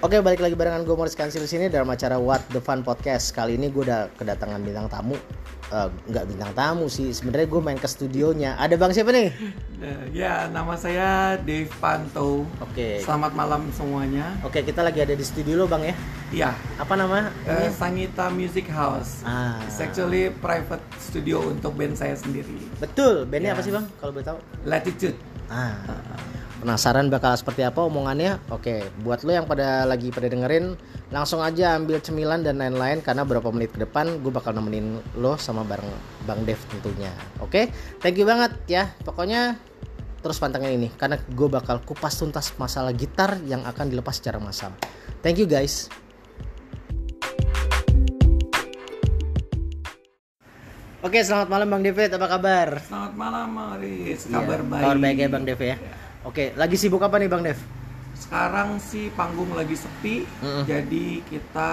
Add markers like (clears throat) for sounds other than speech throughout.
Oke balik lagi barengan gue Morris Kansil sini dalam acara What the Fun Podcast. Kali ini gue udah kedatangan bintang tamu. Uh, Nggak bintang tamu sih sebenarnya gue main ke studionya. Ada bang siapa nih? Ya nama saya Dave Panto. Oke. Selamat malam semuanya. Oke kita lagi ada di studio lo bang ya? Iya. Apa nama? uh, Sangita Music House. Ah. It's actually private studio untuk band saya sendiri. Betul. Bandnya Ya. apa sih bang? Kalau boleh tahu? Latitude. Ah penasaran bakal seperti apa omongannya? Oke buat lo yang pada lagi pada dengerin langsung aja ambil cemilan dan lain-lain karena beberapa menit ke depan gue bakal nemenin lo sama bareng Bang Dev tentunya. Oke, thank you banget ya. Pokoknya terus pantengin ini karena gue bakal kupas tuntas masalah gitar yang akan dilepas secara massal. Thank you guys. Oke, selamat malam Bang David, apa kabar? Selamat malam Maris, Iya, kabar baik Kabar baik ya Bang Dev ya. Oke, lagi sibuk apa nih Bang Dev? Sekarang sih panggung lagi sepi Mm-mm. Jadi kita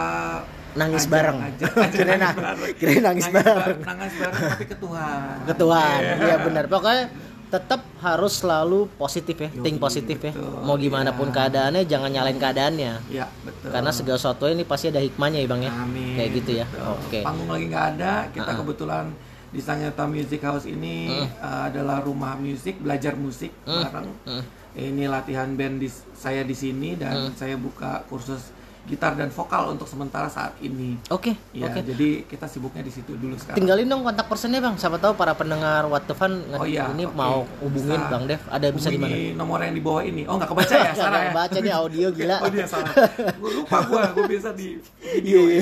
Nangis ajak- bareng. ajak- (laughs) ajak Kirain nangis na- bareng. kirain nangis bareng. bareng, Nangis bareng tapi ke Tuhan ke Tuhan. Iya. Iya benar. Pokoknya tetap harus selalu positif ya, Yoi, think positif ya. Mau gimana pun Iya. keadaannya jangan nyalain keadaannya. Iya betul Karena segala sesuatu ini pasti ada hikmahnya ya Bang ya. Amin. Kayak gitu ya. Betul. Oke. Panggung lagi nggak ada. Kita Uh-uh. kebetulan di Sangeta Music House ini Uh. uh, adalah rumah musik, belajar musik Uh. bareng. Uh. Ini latihan band di, saya di sini dan saya buka kursus gitar dan vokal untuk sementara saat ini. Oke, Ya, oke. jadi kita sibuknya di situ dulu sekarang. Tinggalin dong kontak personnya Bang. Siapa tahu para pendengar What the Fun Oh iya, ini oke. mau hubungin Bisa Bang Dev. Ada bisa di mana? Nomor yang di bawah ini. Oh nggak kebaca ya, (laughs) Sarah ya? baca nih audio gila. (laughs) Oh dia salah. Gue lupa gue, gue biasa di video ya.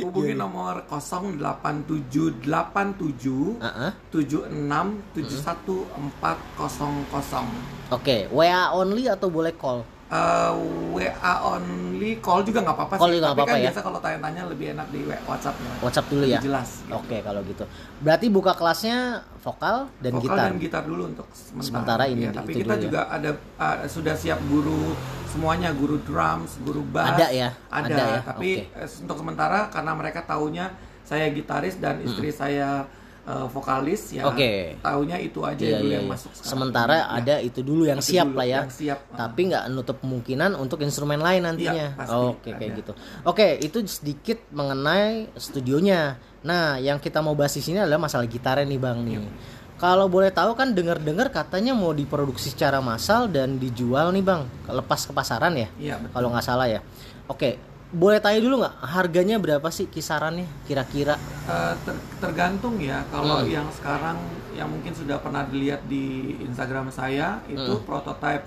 Hubungi nomor 087877 Heeh. 7671 Oke, WA only atau boleh call? Eh, WA only, call juga nggak apa-apa Call juga nggak kan apa-apa ya? biasa kalau tanya-tanya lebih enak di WhatsApp ya. WhatsApp dulu ya. Lebih jelas. gitu. Oke, kalau gitu. Berarti buka kelasnya vokal dan Vokal gitar. dan gitar dulu untuk sementara. Sementara ini Ya, di- tapi itu kita dulu ya. juga ada uh, sudah siap guru semuanya, guru drums, guru bass. Ada ya? Ada, Ada ya? tapi Oke. eh, untuk sementara karena mereka taunya saya gitaris dan istri saya eh, vokalis ya. Oke. Taunya itu aja Iya, dulu iya, yang iya. masuk sekarang. Sementara Ya, ada itu dulu yang itu siap dulu, lah ya. Yang siap. uh, Tapi nggak nutup kemungkinan untuk instrumen lain nantinya. Iya, pasti Oke, kayak ada. gitu. Oke, itu sedikit mengenai studionya. Nah, yang kita mau bahas di sini adalah masalah gitarnya nih, Bang nih. Iya. Kalau boleh tahu kan dengar-dengar katanya mau diproduksi secara massal dan dijual nih, Bang. Lepas ke pasaran ya? Iya, betul. Kalau nggak salah ya. Oke, boleh tanya dulu nggak harganya berapa sih kisarannya kira-kira? Eh, ter- tergantung ya kalau Hmm. yang sekarang yang mungkin sudah pernah dilihat di Instagram saya itu Hmm. prototype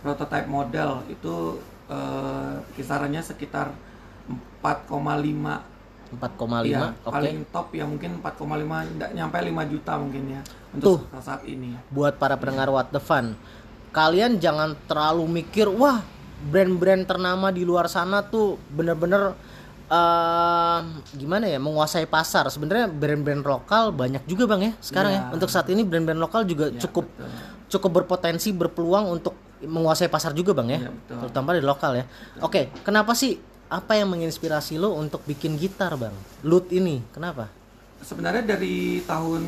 prototype model itu eh, kisarannya sekitar 4,5 4,5. Iya, Oke. paling top ya mungkin 4,5 nggak nyampe 5 juta mungkin ya Tuh. untuk saat ini. buat para pendengar What the Fun. Kalian jangan terlalu mikir, wah brand-brand ternama di luar sana tuh bener-bener eh, gimana ya menguasai pasar. Sebenarnya brand-brand lokal banyak juga bang ya sekarang Iya. ya. Untuk saat ini brand-brand lokal juga Ya, cukup betul. cukup berpotensi berpeluang untuk menguasai pasar juga bang ya. Betul. Terutama di lokal ya. Oke, kenapa sih apa yang menginspirasi lo untuk bikin gitar bang? Lut ini, kenapa? Sebenarnya dari tahun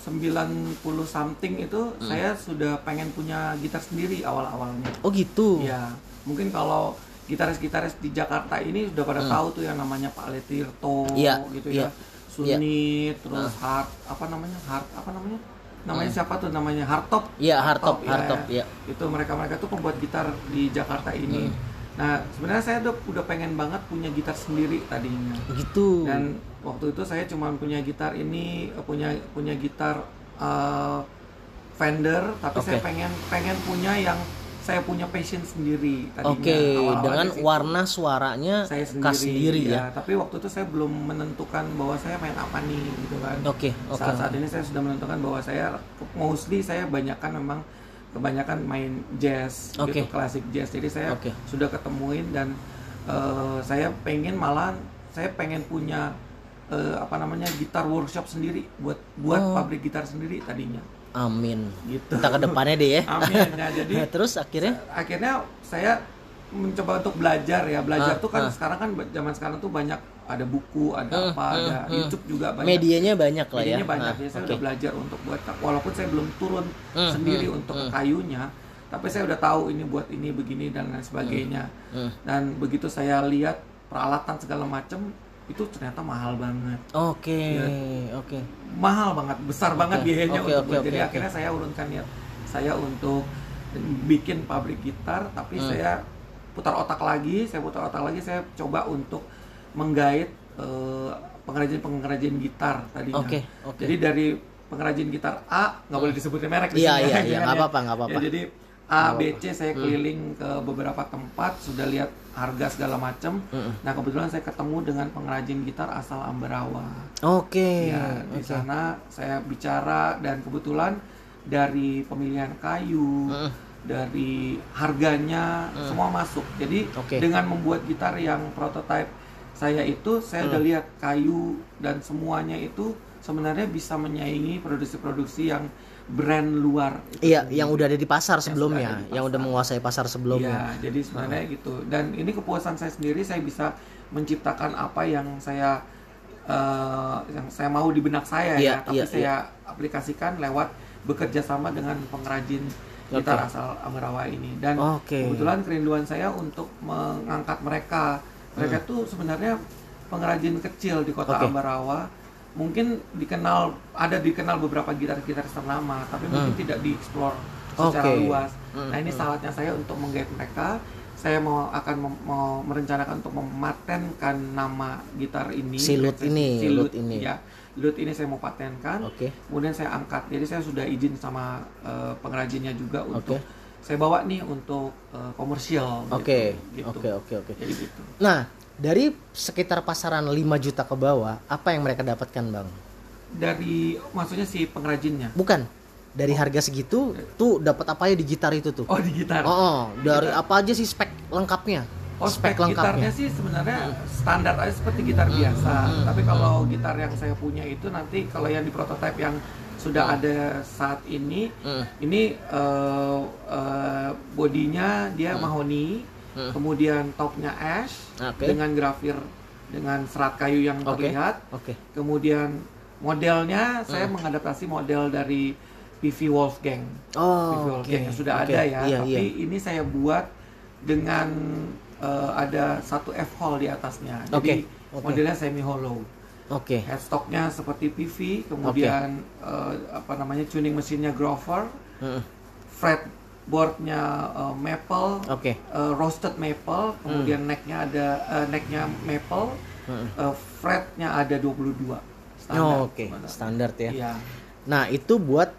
90 something itu Hmm. saya sudah pengen punya gitar sendiri awal-awalnya. Oh gitu. Iya, mungkin kalau gitaris-gitaris di Jakarta ini sudah pada tahu tuh yang namanya Pak Letirto Hmm. Iya, gitu iya, ya. Sunit, terus Hart apa namanya? Hart apa namanya? Namanya siapa tuh namanya? Hardtop. Iya, Hardtop, ya. Hardtop, iya. Itu mereka-mereka tuh pembuat gitar di Jakarta ini. Hmm. Nah, sebenarnya saya udah, udah pengen banget punya gitar sendiri tadinya. Gitu. Dan waktu itu saya cuma punya gitar ini, punya punya gitar eh, vendor tapi Oke. saya pengen pengen punya yang saya punya passion sendiri tadinya. Oke, Awal-awalnya dengan sih warna suaranya saya sendiri, khas sendiri ya. Tapi waktu itu saya belum menentukan bahwa saya main apa nih gitu kan. Oke, oke. Saat saat ini saya sudah menentukan bahwa saya mostly saya banyakkan memang kebanyakan main jazz Oke. gitu klasik jazz. Jadi saya Oke. sudah ketemuin dan eh, saya pengen malah saya pengen punya eh, apa namanya gitar workshop sendiri buat buat Oh. pabrik gitar sendiri tadinya Amin. gitu. Kita ke depannya deh ya. Amin. Nah, (laughs) jadi Nah, terus akhirnya akhirnya saya mencoba untuk belajar ya belajar Ah, tuh kan ah. sekarang kan zaman sekarang tuh banyak ada buku ada Hmm, apa hmm, ada hmm. YouTube juga banyak medianya banyak lah ya. Medianya banyak Nah, ya saya oke. udah belajar untuk buat walaupun saya belum turun Hmm, sendiri hmm, untuk hmm. kayunya tapi saya udah tahu ini buat ini begini dan lain sebagainya Hmm. dan begitu saya lihat peralatan segala macam itu ternyata mahal banget Oke, Ya. oke. mahal banget besar banget Oke, biayanya oke, untuk oke, jadi oke. akhirnya saya urunkan niat saya untuk bikin pabrik gitar tapi Hmm. saya putar otak lagi saya putar otak lagi saya coba untuk menggait eh, pengrajin-pengrajin gitar tadinya Oke, oke. jadi dari pengrajin gitar A nggak boleh disebutin merek di Iya, sini, iya, (laughs) ya, iya, kan nggak ya. apa-apa, nggak apa-apa. Ya, jadi A, Nggak B. C saya keliling ke beberapa tempat sudah lihat harga segala macam. Mm-mm. Nah kebetulan saya ketemu dengan pengrajin gitar asal Ambarawa. Oke. Ya, di sana saya bicara dan kebetulan dari pemilihan kayu, Mm. dari harganya semua masuk. Jadi Oke. dengan membuat gitar yang prototype saya itu saya udah lihat kayu dan semuanya itu sebenarnya bisa menyaingi produksi-produksi yang brand luar. Iya, sendiri. yang udah ada di pasar Yang sebelumnya, ada di yang udah pasar. menguasai pasar sebelumnya. Iya, jadi sebenarnya gitu. Dan ini kepuasan saya sendiri saya bisa menciptakan apa yang saya eh, yang saya mau di benak saya Iya, ya, tapi iya, saya aplikasikan lewat bekerja sama dengan pengrajin gitar Oke. asal Amarawa ini. Dan Oke. kebetulan kerinduan saya untuk mengangkat mereka. Mereka tuh sebenarnya pengrajin kecil di kota Hmm. Oke. Ambarawa. Mungkin dikenal ada dikenal beberapa gitar-gitar ternama, tapi mungkin tidak dieksplor secara Hmm. Oke. luas. Hmm, Nah ini saatnya saya untuk menggait mereka. Saya mau akan mem- mau merencanakan untuk mematenkan nama gitar ini. Silut ini, silut lut ini. Ya, silut ini saya mau patenkan. Oke. Kemudian saya angkat. Jadi saya sudah izin sama eh, pengrajinnya juga untuk Oke. saya bawa nih untuk eh, komersial. gitu. Oke. Gitu. Oke, oke, oke. Jadi gitu. Nah, dari sekitar pasaran 5 juta ke bawah, apa yang mereka dapatkan, Bang? Dari maksudnya si pengrajinnya. Bukan. Dari harga segitu tuh dapat apa ya di gitar itu tuh? Oh di gitar. Oh, oh, dari apa aja sih spek lengkapnya? Oh spek gitarnya sih sebenarnya standar aja seperti gitar biasa. Tapi kalau gitar yang saya punya itu nanti kalau yang di prototipe yang sudah ada saat ini, Hmm. ini eh, eh, bodinya dia mahoni, Hmm. kemudian topnya ash Oke. dengan grafir dengan serat kayu yang Oke. terlihat. Oke. Kemudian modelnya saya Hmm. mengadaptasi model dari PV Wolfgang. Oh, PV. Wolfgang yang sudah Oke, ada ya, Iya, tapi iya. ini saya buat dengan eh, ada satu F hole di atasnya. Jadi oke. modelnya semi hollow. Oke. Headstocknya seperti PV, kemudian eh, apa namanya tuning mesinnya Grover, Heeh. Fretboardnya eh, maple, Oke. eh, roasted maple, kemudian necknya ada eh, necknya maple, Heeh. eh, fretnya ada 22 standar. Oh, oke. sebenarnya. Standar ya. Iya. Nah, itu buat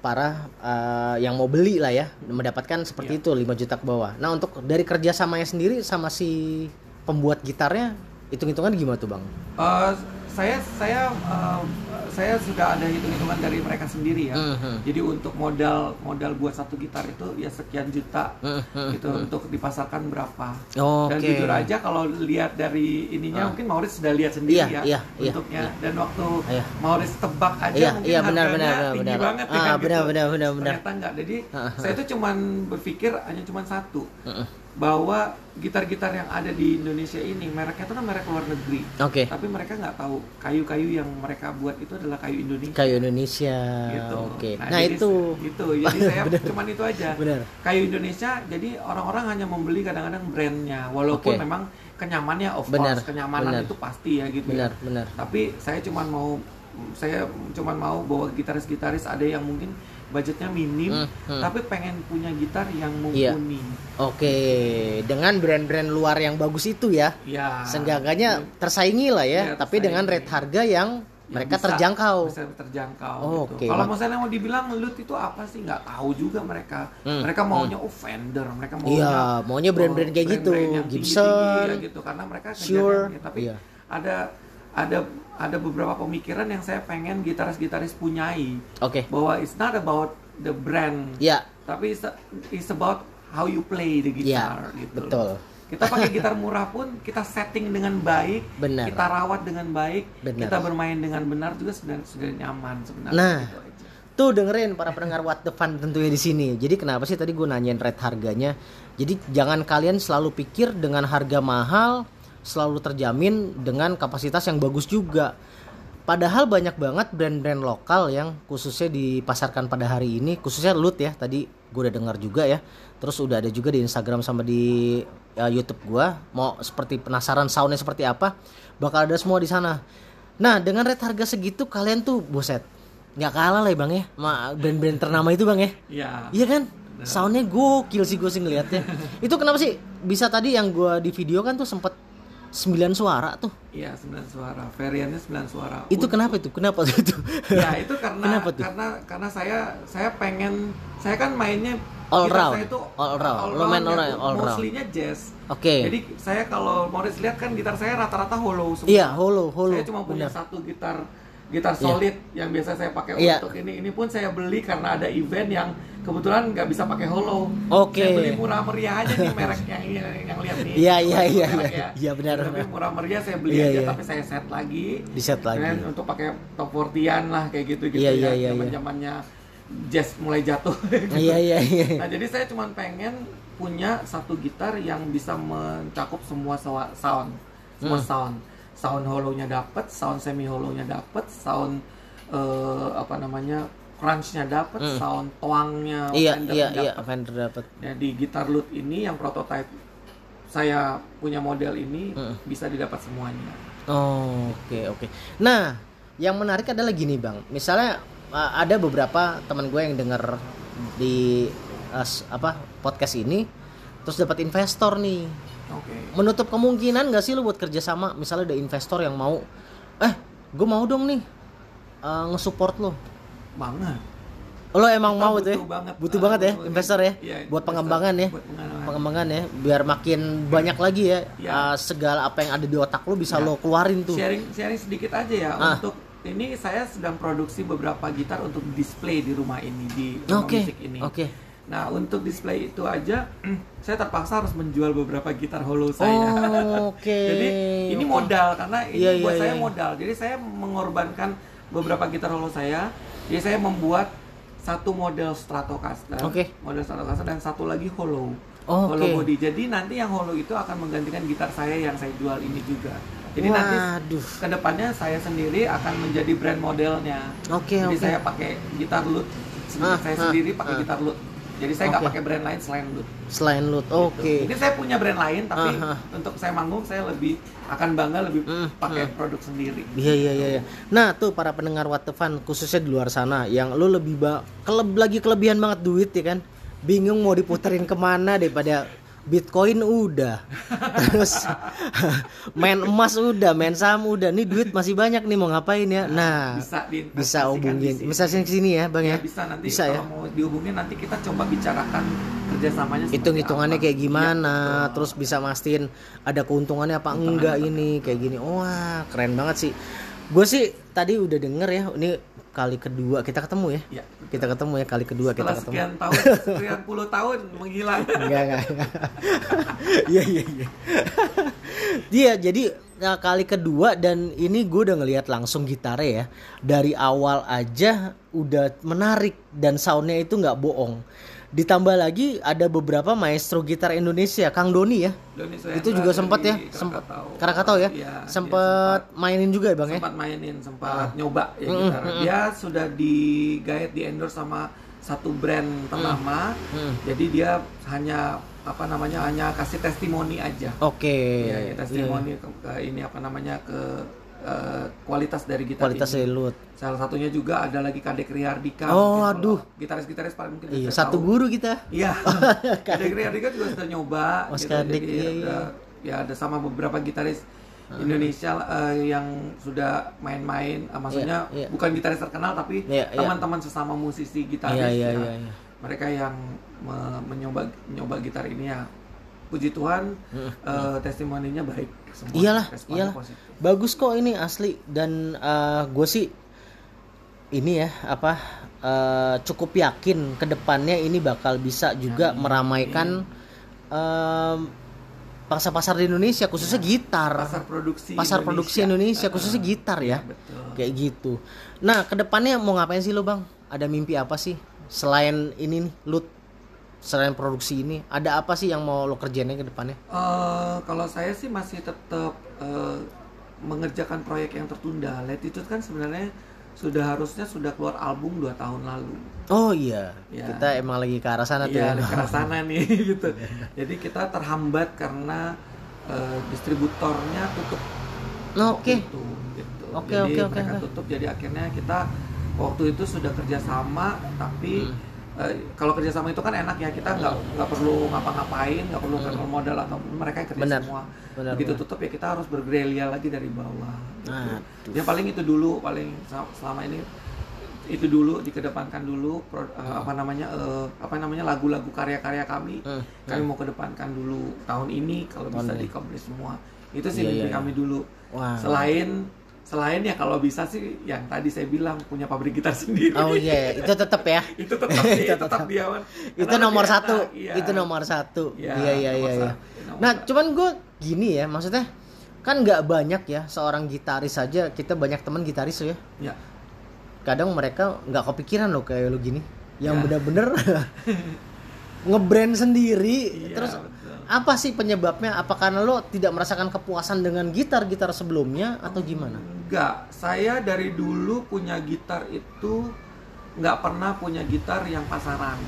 para eh, yang mau beli lah ya, mendapatkan seperti Iya. itu 5 juta ke bawah. Nah, untuk dari kerjasamanya sendiri sama si pembuat gitarnya, hitung-hitungan gimana tuh, Bang? Eh, saya saya eh, saya sudah ada hitung-hitungan dari mereka sendiri ya. Mhm. Jadi untuk modal modal buat satu gitar itu ya sekian juta Mhm, gitu untuk dipasarkan berapa. Oke. Dan jujur aja kalau lihat dari ininya mungkin Maurits sudah lihat sendiri Iya, ya iya, iya, bentuknya dan waktu Iya. Maurits tebak aja Iya, mungkin iya, benar, harganya benar, tinggi benar. banget ya Ah, kan benar, gitu. benar, benar, benar. Ternyata enggak. Jadi Ah, saya itu cuman berpikir hanya cuman satu Heeh. Bahwa gitar-gitar yang ada di Indonesia ini mereknya itu kan merek luar negeri. Oke. Tapi mereka nggak tahu kayu-kayu yang mereka buat itu adalah kayu Indonesia. Kayu Indonesia. gitu. Oke. Nah, jadi itu gitu. Jadi (laughs) saya cuman itu aja. Benar. Kayu Indonesia jadi orang-orang hanya membeli kadang-kadang brandnya walaupun Oke. memang kenyamannya of Benar, course kenyamanan benar. itu pasti ya gitu. ya. benar, benar. Tapi saya cuman mau saya cuman mau bahwa gitaris-gitaris ada yang mungkin budgetnya minim Hmm, hmm. tapi pengen punya gitar yang mumpuni. Oke, dengan brand-brand luar yang bagus itu ya. Ya. Seenggaknya tersaingi lah ya, Iya, tapi dengan tersaingi. rate harga yang Mereka bisa- terjangkau. bisa terjangkau Oh, gitu. oke. Kalau misalnya mau dibilang loot itu apa sih nggak tahu juga mereka. Hmm, Mereka maunya oh Fender, mereka maunya Iya, maunya brand-brand kayak gitu. brand-brand yang tinggi-tinggi, Gibson, ya gitu karena mereka Shure, kejarnya. Tapi iya. ada ada ada beberapa pemikiran yang saya pengen gitaris-gitaris punyai Oke. bahwa it's not about the brand, Ya, tapi it's, it's about how you play the guitar Iya, gitu. betul. Kita pakai (laughs) gitar murah pun kita setting dengan baik, Benar. kita rawat dengan baik, Benar. kita bermain dengan benar juga sudah sudah nyaman sebenarnya. Nah. gitu aja. Tuh dengerin para pendengar What the Fun tentunya di sini. Jadi kenapa sih tadi gue nanyain rate harganya? Jadi jangan kalian selalu pikir dengan harga mahal selalu terjamin dengan kapasitas yang bagus juga. Padahal banyak banget brand-brand lokal yang khususnya dipasarkan pada hari ini, khususnya Lut ya. Tadi gue udah dengar juga ya. Terus udah ada juga di Instagram sama di ya, YouTube gue. Mau seperti penasaran soundnya seperti apa, bakal ada semua di sana. Nah dengan rate harga segitu kalian tuh boset nggak kalah lah ya bang ya sama brand-brand ternama itu bang ya Iya. iya kan soundnya gokil sih gue sih ngeliatnya itu kenapa sih bisa tadi yang gue di video kan tuh sempet 9 suara tuh Iya, 9 suara. Variannya 9 suara. itu Untuk- kenapa itu kenapa itu Ya, itu karena Kenapa tuh? karena karena saya saya pengen saya kan mainnya All round. saya itu All round. Lo main all round, all round. Mostly-nya jazz. Oke. Jadi saya kalau Morris lihat kan gitar saya rata-rata hollow semua. Iya, hollow, hollow. Saya cuma punya Benar. satu gitar gitar Iya. solid yang biasa saya pakai Iya. untuk ini. Ini pun saya beli karena ada event yang kebetulan nggak bisa pakai hollow. Oke. Saya beli murah meriah aja nih merek yang ini yang lihat nih. Iya, iya, iya, (laughs) iya. ya. Benar, Tapi murah meriah saya beli Iya, aja iya. tapi saya set lagi. Di set lagi. Kemudian untuk pakai top 40-an lah kayak gitu gitu Iya, ya. iya, iya, iya. Zaman-zamannya jazz mulai jatuh. (laughs) iya iya iya Nah, jadi saya cuma pengen punya satu gitar yang bisa mencakup semua sound, semua Hmm. sound. Sound hollow-nya dapat, sound semi hollow-nya dapat, sound eh, apa namanya? crunch-nya dapat, sound tuangnya iya Fender iya dapat. iya Fender dapat Nah, di gitar loot ini yang prototype saya punya model ini Hmm. bisa didapat semuanya. Oh, oke oke. Nah, yang menarik adalah gini bang. Misalnya uh, ada beberapa teman gue yang denger di uh, apa podcast ini, terus dapat investor nih. Oke. Menutup kemungkinan nggak sih lu buat kerjasama? Misalnya ada investor yang mau, eh, gue mau dong nih uh, nge-support lo. Banget. Lo emang Kita mau butuh tuh ya? banget, butuh uh, banget ya butuh- investor ya, iya, buat investor, pengembangan ya, buat pengembangan. pengembangan ya, biar makin banyak lagi ya uh, segala apa yang ada di otak lo bisa Iya. lo keluarin tuh. Sharing sharing sedikit aja ya Ah. untuk ini saya sedang produksi beberapa gitar untuk display di rumah ini di rumah Oke, musik ini. oke. Nah untuk display itu aja (clears throat) saya terpaksa harus menjual beberapa gitar hollow saya. Oh, oke. (laughs) Jadi ini modal karena ini Iya, buat iya, saya iya. modal. Jadi saya mengorbankan beberapa gitar hollow saya. Jadi saya membuat satu model Stratocaster, Oke. model Stratocaster dan satu lagi hollow. Oh, hollow oke. body. Jadi nanti yang hollow itu akan menggantikan gitar saya yang saya jual ini juga. Jadi nanti Waduh. ke depannya saya sendiri akan menjadi brand modelnya. Oke, Jadi oke. saya pakai gitar loot, Ah, saya ah, sendiri pakai ah. gitar loot. Jadi saya nggak Oke. pakai brand lain selain loot. Selain loot. Oke. Jadi saya punya brand lain, tapi Ah, ah. untuk saya manggung saya lebih akan bangga lebih Hmm, pakai produk sendiri. Iya iya iya iya. Nah, tuh para pendengar What the Fun khususnya di luar sana yang lu lebih ba keleb lagi kelebihan banget duit ya kan. Bingung mau diputerin ke mana daripada Bitcoin udah. Terus main emas udah, main saham udah. Nih duit masih banyak nih mau ngapain ya? Nah, bisa bisa diinvestasikan hubungin. Bisa sini sini ya, Bang Ya, ya. bisa nanti Bisa kalau ya. mau dihubungin nanti kita coba bicarakan kerjasamanya. seperti hitung-hitungannya apa. kayak gimana Iya, betul. terus bisa mastiin ada keuntungannya apa enggak ini kayak gini wah keren banget sih gue sih tadi udah denger ya ini kali kedua kita ketemu ya? Iya. kita ketemu ya kali kedua Setelah kita ketemu. sekian tahun, sekian puluh tahun menghilang. (laughs) enggak enggak iya iya iya. Dia jadi nah, kali kedua dan ini gue udah ngelihat langsung gitarnya ya. Dari awal aja udah menarik dan soundnya itu nggak bohong ditambah lagi ada beberapa maestro gitar Indonesia Kang Doni ya Doni itu juga sempat ya sempat Krakatau. Krakatau ya Iya, sempat mainin juga ya bang ya sempat mainin, Ah. sempat nyoba ya gitar. Dia sudah digait di endorse sama satu brand ternama. Hmm. Jadi dia hanya apa namanya hanya kasih testimoni aja. oke Ya, ya, testimoni ke, ke ini apa namanya ke eh, kualitas dari gitar kualitas ini. selut Salah satunya juga ada lagi Kadek Riyardika. Oh, aduh. Gitaris-gitaris paling mungkin iya satu tahu. guru kita Iya. (laughs) Kadek Riyardika juga sudah nyoba. Mas gitu. Kadek, Jadi iya, ada, ya ada sama beberapa gitaris Indonesia eh, yang sudah main-main, eh, maksudnya Iya, iya. bukan gitaris terkenal tapi Iya, iya. teman-teman sesama musisi gitaris Iya, iya, ya. iya, iya. mereka yang me- mencoba mencoba gitar ini ya puji Tuhan eh, testimoninya baik semua. Iyalah, iyalah. positif. Bagus kok ini asli. Dan gue sih ini ya apa eh, cukup yakin ke depannya ini bakal bisa juga meramaikan em, pasar-pasar di Indonesia khususnya gitar, pasar produksi pasar produksi Indonesia. Khususnya gitar ya, betul. Kayak gitu. Nah ke depannya mau ngapain sih lo bang? Ada mimpi apa sih? Selain ini nih, lu selain produksi ini ada apa sih yang mau lo kerjain ke depannya? Eh, kalau saya sih masih tetap eh, mengerjakan proyek yang tertunda. Latitude kan sebenarnya sudah harusnya sudah keluar album dua tahun lalu. Oh iya, Ya. kita emang lagi ke arah sana tuh Iya, ya. ke arah sana (laughs) nih gitu. Jadi kita terhambat karena eh, distributornya tutup. Oke. itu, gitu. Oke, jadi oke, oke, mereka oke. tutup. Jadi akhirnya kita waktu itu sudah kerjasama, tapi Hmm. Eh, kalau kerjasama itu kan enak ya kita nggak nggak perlu ngapa-ngapain, nggak perlu kenal modal atau mereka yang kerja Hmm. Benar. semua. Benar, Begitu benar. tutup ya kita harus bergerilya lagi dari bawah. Gitu. Aduh. Ya paling itu dulu, paling sel- selama ini itu dulu dikedepankan dulu pro- eh, apa namanya eh, apa namanya lagu-lagu karya-karya kami Hmm, kami mau kedepankan dulu tahun ini kalau Tahun bisa ini. dikomplis semua itu sih Iya, mimpi iya, iya. kami dulu Wah. selain selain ya kalau bisa sih yang tadi saya bilang punya pabrik gitar (laughs) sendiri Oh iya, itu tetap ya. (laughs) itu tetap sih, (laughs) Itu tetap dia itu nomor satu. iya. Itu nomor satu. Iya, Iya iya nomor Nah, satu. cuman gue gini ya, maksudnya kan nggak banyak ya seorang gitaris saja kita banyak teman gitaris ya. ya Kadang mereka nggak kepikiran loh kayak lu gini, yang Ya. bener-bener ngebrand sendiri. Iya, Terus betul. Apa sih penyebabnya? Apa karena lo tidak merasakan kepuasan dengan gitar-gitar sebelumnya atau gimana? enggak saya dari dulu punya gitar itu nggak pernah punya gitar yang pasaran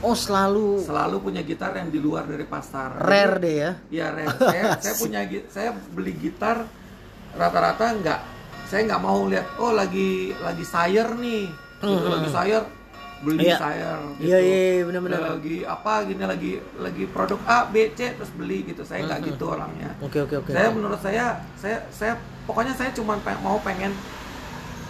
Oh selalu selalu punya gitar yang di luar dari pasar rare deh ya. Ya rare. Saya, (laughs) saya punya saya beli gitar rata-rata nggak saya nggak mau lihat oh lagi lagi sayur nih gitu, Hmm. lagi sayur beli Iya. sayur gitu. Iya iya iya, benar-benar. lagi apa gini lagi lagi produk A B C terus beli gitu saya nggak gitu orangnya Oke oke oke. saya menurut saya saya saya pokoknya saya cuma pe- mau pengen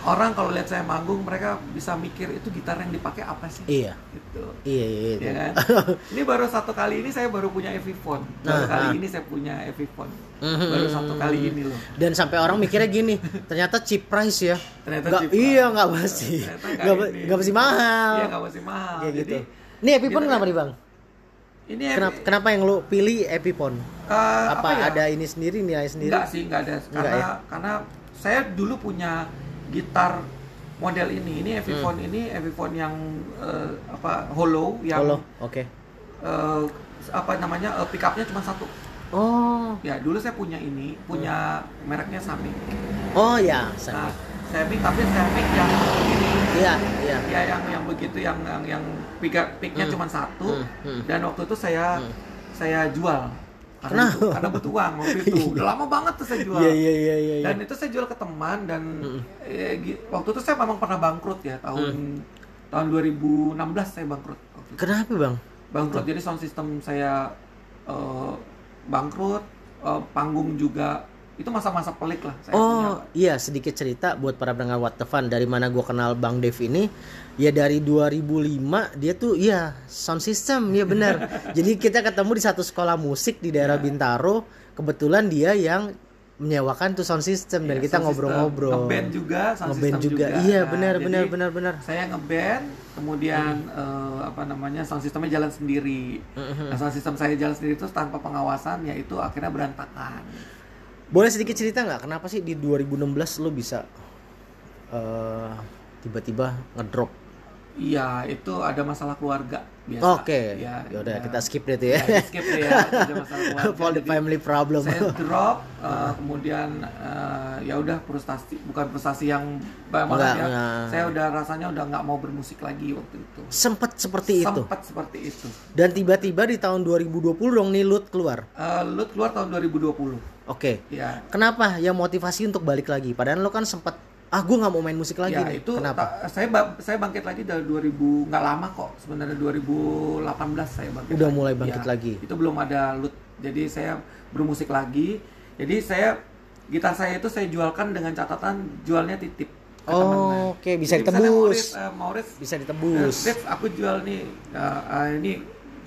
orang kalau lihat saya manggung mereka bisa mikir itu gitar yang dipakai apa sih Iya. gitu Iya iya iya. ya kan (laughs) ini baru satu kali ini saya baru punya Epiphone baru Nah, kali nah. ini saya punya Epiphone Mhm. baru satu kali ini loh Dan sampai orang mikirnya gini, ternyata cheap price ya. Ternyata Nggak- cheap. Iya nggak pasti, nggak ini. pasti mahal. iya nggak masih mahal jadi gitu. Ini Epipon gitu kenapa ya. nih bang? ini Kenapa, kenapa yang lo pilih Epipon? eh, Apa, ya? ada ini sendiri nilai sendiri? Enggak sih, enggak ada. Enggak Karena ya? karena saya dulu punya gitar model ini. Ini Epiphone Hmm. ini Epiphone yang eh, apa hollow yang oke. eh, apa namanya eh, pickupnya cuma satu. Oh, Ya dulu saya punya ini, punya mereknya Samick. oh ya, Nah. Samick tapi Samick yang ini Iya, iya. ya yang yang begitu yang yang, yang pick picknya Hmm. cuma satu Hmm, hmm. dan waktu itu saya Hmm. saya jual karena butuh, karena butuh uang waktu itu udah lama banget tuh saya jual Iya, iya, iya, iya. iya. dan itu saya jual ke teman dan eh, gi- waktu itu saya memang pernah bangkrut ya tahun tahun 2016 saya bangkrut itu. Kenapa bang? bangkrut jadi sound system saya eh, bangkrut eh, panggung juga itu masa-masa pelik lah saya punya. Oh iya sedikit cerita buat para pendengar What the Fun. Dari mana gua kenal Bang Dev ini? Ya dari 2005 dia tuh iya sound system ya benar. (laughs) Jadi kita ketemu di satu sekolah musik di daerah Iya. Bintaro. Kebetulan dia yang menyewakan tuh sound system dan Iya, kita ngobrol-ngobrol. Ngeband juga sound ngeband system juga. juga. Iya Nah, benar benar benar benar. saya ngeband kemudian Hmm. eh, apa namanya sound systemnya jalan sendiri. Mhm. nah, sound system saya jalan sendiri itu tanpa pengawasan ya itu akhirnya berantakan boleh sedikit cerita nggak kenapa sih di 2016 lo bisa eh, tiba-tiba ngedrop Iya, itu ada masalah keluarga biasa. Oke, Ya, yaudah ya. kita skip deh tuh ya. Ya, skip deh ya, itu ada masalah (laughs) keluarga. The family problem. Saya (laughs) drop, uh, kemudian uh, ya udah frustasi, bukan frustasi yang Enggak, ya. enggak. Saya udah rasanya udah nggak mau bermusik lagi waktu itu. Sempet seperti itu. Sempat seperti itu. Dan tiba-tiba di tahun 2020 dong nih Lut keluar. Uh, lu keluar tahun 2020. Oke. Ya, Kenapa yang motivasi untuk balik lagi? Padahal lo kan sempat ah gue nggak mau main musik lagi ya nih. itu Kenapa? ta- saya ba- saya bangkit lagi dari 2000 nggak lama kok sebenarnya 2018 saya bangkit Udah lagi. mulai bangkit Ya, lagi. itu belum ada lut jadi saya bermusik lagi jadi saya gitar saya itu saya jualkan dengan catatan jualnya titip Oh, oke, bisa Jadi misalnya ditebus. Eh, Maurice Bisa Eh, ditebus. Dev, aku jual nih eh, eh, ini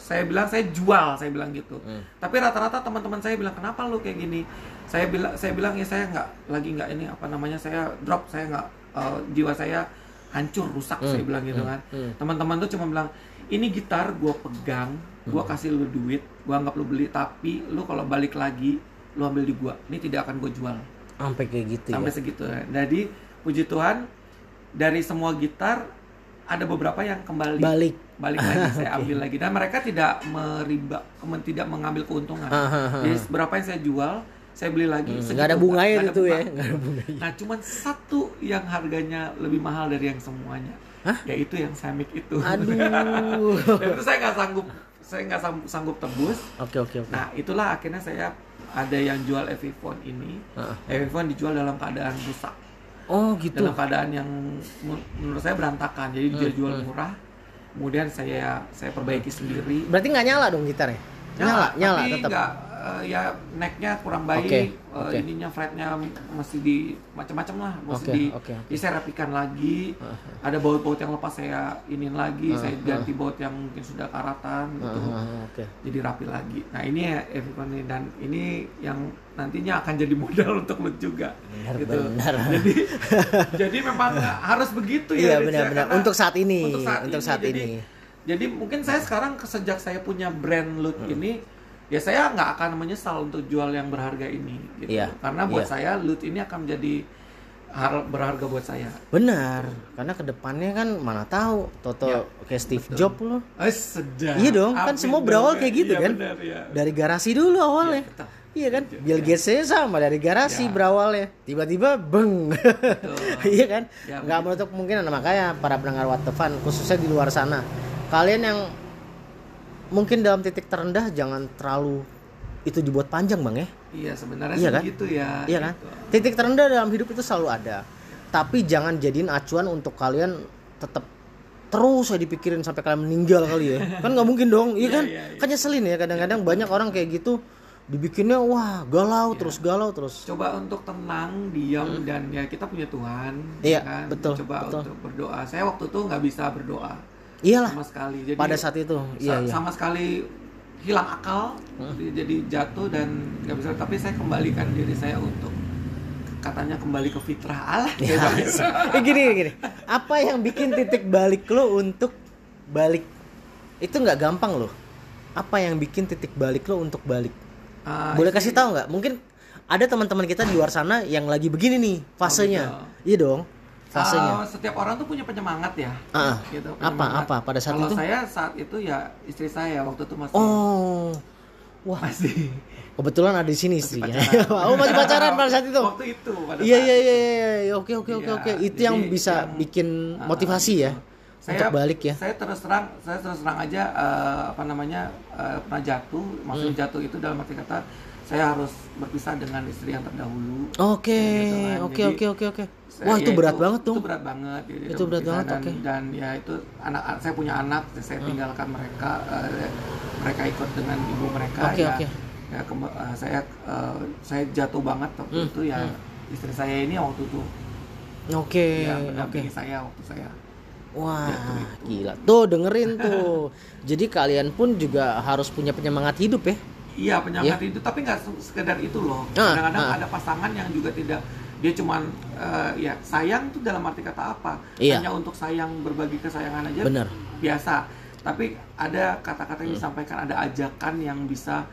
saya bilang saya jual saya bilang gitu Hmm. tapi rata-rata teman-teman saya bilang kenapa lu kayak gini saya bilang saya bilang ya saya nggak lagi nggak ini apa namanya saya drop saya nggak eh, jiwa saya hancur rusak Hmm. saya bilang gitu kan Hmm. teman-teman tuh cuma bilang ini gitar gua pegang gua Hmm. kasih lu duit gua anggap lu beli tapi lu kalau balik lagi lu ambil di gua ini tidak akan gua jual Sampai kayak gitu sampai ya. segitu jadi puji Tuhan dari semua gitar ada beberapa yang kembali Balik. balik lagi (laughs) saya ambil lagi dan mereka tidak meriba tidak mengambil keuntungan Hahaha. jadi berapa yang saya jual saya beli lagi Hmm, nggak ada bunganya ada itu ya. bunga. Nggak ada bunganya. nah cuman satu yang harganya lebih mahal dari yang semuanya yaitu yang Samick itu Aduh. (laughs) dan itu saya nggak sanggup saya nggak sanggup, sanggup tebus Oke oke oke. nah itulah akhirnya saya ada yang jual Epiphone ini Heeh. Epiphone dijual dalam keadaan rusak Oh gitu. dalam keadaan yang men- menurut saya berantakan jadi Hmm, dia jual murah kemudian saya saya perbaiki sendiri Berarti nggak nyala dong gitarnya? Nyala, nyala, tapi tetap. nggak eh, ya necknya kurang baik Oke, eh, oke. ininya fretnya masih di macam-macam lah masih Oke, di oke, oke. jadi saya rapikan lagi ada baut-baut yang lepas saya inin lagi saya ganti baut yang mungkin sudah karatan gitu Heeh, Oke. jadi rapi lagi nah ini ya dan ini yang nantinya akan jadi (laughs) modal untuk lu juga Benar, gitu benar. jadi (laughs) jadi memang harus begitu Iya ya Rich, ya, benar-benar. karena Untuk saat ini. untuk saat Untuk ini, saat jadi, ini. jadi mungkin saya sekarang sejak saya punya brand loot Hmm. ini ya saya nggak akan menyesal untuk jual yang berharga ini gitu Iya, karena buat iya. saya loot ini akan menjadi har- berharga buat saya Benar. Karena ke depannya kan mana tahu. Toto Ya, kayak Steve Jobs loh. eh, sedap Iya dong, kan semua berawal ya. kayak gitu Iya, kan. benar, ya. Dari garasi dulu awalnya. Iya, betul. Iya kan, Bill Gates nya sama dari garasi Ya. berawalnya, tiba-tiba beng, (laughs) iya kan, Ya, nggak menutup kemungkinan makanya para pendengar What the Fun khususnya di luar sana, kalian yang mungkin dalam titik terendah jangan terlalu itu dibuat panjang bang ya, iya sebenarnya Iya kan? gitu ya iya kan, gitu. titik terendah dalam hidup itu selalu ada, tapi jangan jadiin acuan untuk kalian tetap terus saya dipikirin sampai kalian meninggal kali ya, kan nggak mungkin dong, iya Iya, kan, iya, iya. kan nyeselin ya kadang-kadang banyak orang kayak gitu dibikinnya wah galau terus galau terus. Coba untuk tenang diam dan ya kita punya Tuhan Hmm. Iya, ya kan? betul, coba betul. untuk berdoa. Saya waktu itu nggak bisa berdoa iyalah sama sekali. Jadi pada saat itu. iya sa- iya sama sekali hilang akal jadi- jadi jatuh dan nggak bisa. Tapi saya kembalikan diri saya untuk katanya kembali ke fitrah Allah. (laughs) Ya. Eh, gini gini apa yang bikin titik balik lo untuk balik? Itu nggak gampang loh. Apa yang bikin titik balik lo untuk balik? Ah, boleh kasih tahu nggak? Mungkin ada teman-teman kita di luar sana yang lagi begini nih fasenya. Gitu. iya dong fasenya Ah, setiap orang tuh punya penyemangat ya Ah, gitu, apa penyemangat. apa pada saat kalau itu saya saat itu ya istri saya waktu itu masih oh wah masih kebetulan ada di sini istrinya (laughs) oh masih pacaran pada saat itu waktu itu pada Iya iya iya iya iya. oke oke oke Iya, oke itu jadi yang bisa yang- bikin Ah, motivasi ya saya, untuk balik ya. Saya terus terang, saya terus terang aja eh, apa namanya eh, pernah jatuh. Maksudnya Hmm. jatuh itu dalam arti kata saya harus berpisah dengan istri yang terdahulu. Oke Gitu kan. oke oke oke oke. Wah ya itu berat banget dong. Itu berat banget. Jadi Itu berat banget, dan, oke. Hmm. Dan ya itu anak saya punya anak, saya tinggalkan mereka. eh, mereka ikut dengan ibu mereka. Oke, ya, oke. ya kemba- eh, saya eh, saya jatuh banget waktu Hmm, itu ya. Istri saya ini waktu itu Oke ya oke. mendampingi saya waktu saya Wah Jatuh itu. gila. Tuh dengerin tuh. (laughs) Jadi kalian pun juga harus punya penyemangat hidup ya. Iya penyemangat itu, tapi nggak se- sekedar itu loh. Ah, Kadang-kadang ah. ada pasangan yang juga tidak dia cuman eh, ya sayang tuh dalam arti kata apa? Iya. Hanya untuk sayang berbagi kesayangan aja. Bener. Hmm. Biasa. Tapi ada kata-kata yang disampaikan, ada ajakan yang bisa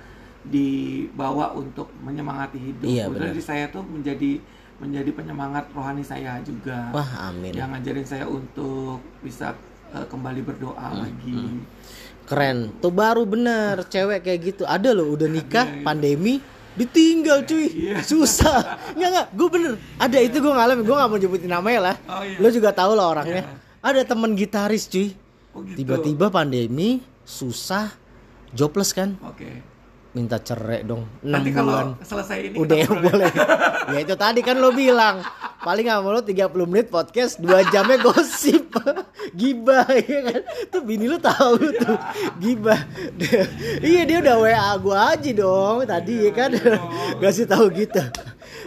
dibawa untuk menyemangati hidup. Iya, benar. di saya tuh menjadi menjadi penyemangat rohani saya juga. Wah amin. Yang ngajarin saya untuk bisa eh, kembali berdoa Hmm, lagi. Keren. Tuh baru bener cewek kayak gitu. Ada loh udah nikah Iya, iya. pandemi ditinggal cuy. Iya. susah. Nggak nggak. Gue bener. Ada itu gue ngalamin gue nggak mau nyebutin namanya lah. Oh, iya. lo juga tahu lah orangnya. Ada temen gitaris cuy. Oh, gitu. tiba-tiba pandemi susah jobless kan? Oke. Minta cerai dong. Enam Nanti bulan. selesai ini udah ya (laughs) boleh. ya itu tadi kan lo bilang. Paling nggak mau lo 30 menit podcast dua jamnya gosip. (laughs) Gibah ya kan? Tuh bini lo tahu tuh. Gibah. (laughs) Iya dia udah wa gua aja dong tadi ya kan? Iya, kasih tahu gitu.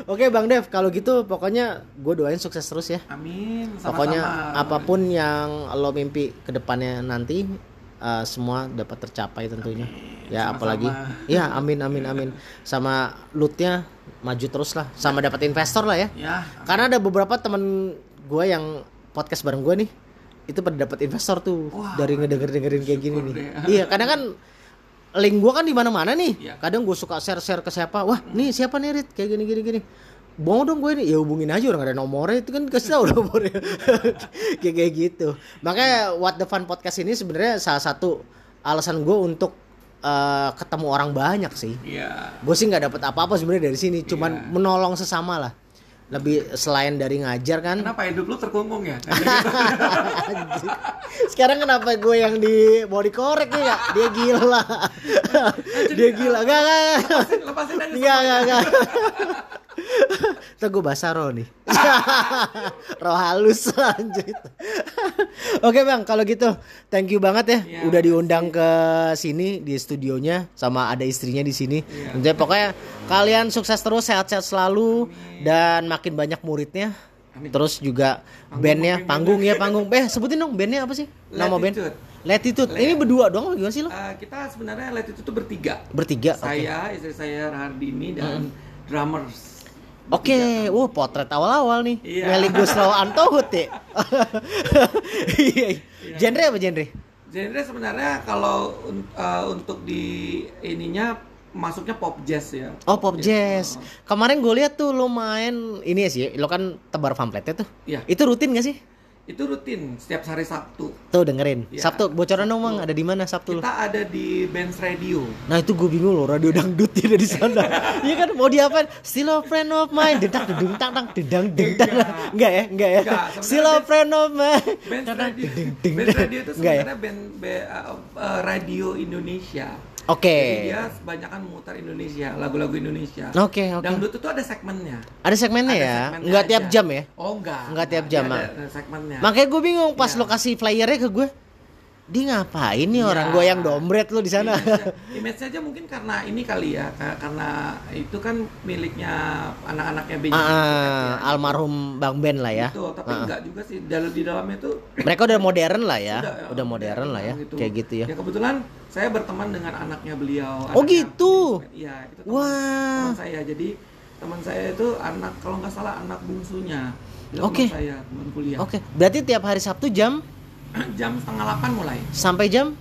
Oke Bang Dev, kalau gitu pokoknya gue doain sukses terus ya. Amin. Sama-sama. Pokoknya apa pun yang lo mimpi ke depannya nanti uh, semua dapat tercapai tentunya. Ya Sama-sama. apalagi, ya amin amin amin. Sama lootnya maju terus lah, sama dapat investor lah ya. Ya. Karena ada beberapa temen gue yang podcast bareng gue nih, itu pada dapat investor tuh Wah, dari ngedenger dengerin kayak gini syukur nih. deh. Iya, kadang kan link gue kan di mana-mana nih. Iya. Kadang gue suka share-share ke siapa, wah nih siapa nih Rit kayak gini gini gini. Mau dong gue nih, ya hubungin aja orang ada nomornya itu kan kasih tahu nomornya (laughs) kayak kayak gitu. Makanya What the Fun podcast ini sebenarnya salah satu alasan gue untuk eh, ketemu orang banyak sih Iya. gue sih nggak dapat apa-apa sebenarnya dari sini cuman Iya. menolong sesama lah lebih selain dari ngajar kan Kenapa hidup lu terkungkung ya? (laughs) Sekarang kenapa gue yang di mau dikorek nih ya dia gila dia gila gak gak gak lepasin, lepasin aja. Enggak, enggak, enggak. Ntar gue basah roh nih. (laughs) roh halus anjir. Oke bang, kalau gitu thank you banget ya. Iya, Udah diundang ke sini di studionya sama ada istrinya di sini. Iya. Intinya pokoknya kalian sukses terus, sehat-sehat selalu dan makin banyak muridnya. Amin. Terus juga Panggung, bandnya, panggung, ya panggung. Eh sebutin dong bandnya apa sih? Nama band? Latitude. Latitude. Ini berdua apa gimana sih lo? Eh, kita sebenarnya lihat itu tuh bertiga. Bertiga. Saya, istri saya Rahardini dan drummers. Oke, wah potret awal-awal nih. Iya. Meli Guslau (laughs) Antohut ya. (laughs) Iya. Genre apa genre? Genre sebenarnya kalau eh, untuk di ininya masuknya pop jazz ya. Oh pop jazz. Kemarin gue lihat tuh lo main ini ya sih, lo kan tebar pamfletnya tuh. Iya. Itu rutin gak sih? Itu rutin setiap hari Sabtu. Tuh dengerin. Iya, Sabtu bocoran dong bang, ada di mana Sabtu lo? Kita ada di Benz Radio. Nah itu gue bingung loh, radio dangdut (laughs) ada di sana. Iya kan mau diapain? Still a friend of mine, dedak dedung tak tak dedang dedang. Enggak ya, enggak ya. Enggak, Still a friend of mine. Benz tak, Radio. dedeng, deng, Benz deng. Radio itu ya? sebenarnya band be- uh, uh, radio Indonesia. Oke. Jadi dia kebanyakan memutar Indonesia, lagu-lagu Indonesia. Oke, oke. Dangdut itu ada segmennya. Ada segmennya Ada ya? segmennya Enggak tiap aja. jam ya? Oh enggak. Enggak tiap jam, Ada, ah. ada segmennya. Makanya gue bingung pas Iya. lo kasih flyernya ke gue. Dia ngapain nih Iya. orang gue yang dombret lo di sana? (laughs) Image- Image aja mungkin karena ini kali ya, ka- karena itu kan miliknya anak-anaknya Benny. Ah, almarhum Bang Ben lah ya. Itu, tapi Ah. enggak juga sih. Dalam di dalamnya itu Mereka udah modern lah ya. Udah, Udah, modern lah ya. gitu. Kayak gitu ya. Ya kebetulan saya berteman dengan anaknya beliau. Oh, anaknya gitu? Iya, itu teman, Wah. teman saya. Jadi teman saya itu anak kalau nggak salah anak bungsunya. Oke. Teman saya, teman kuliah. Oke, berarti tiap hari Sabtu jam jam setengah delapan mulai. Sampai jam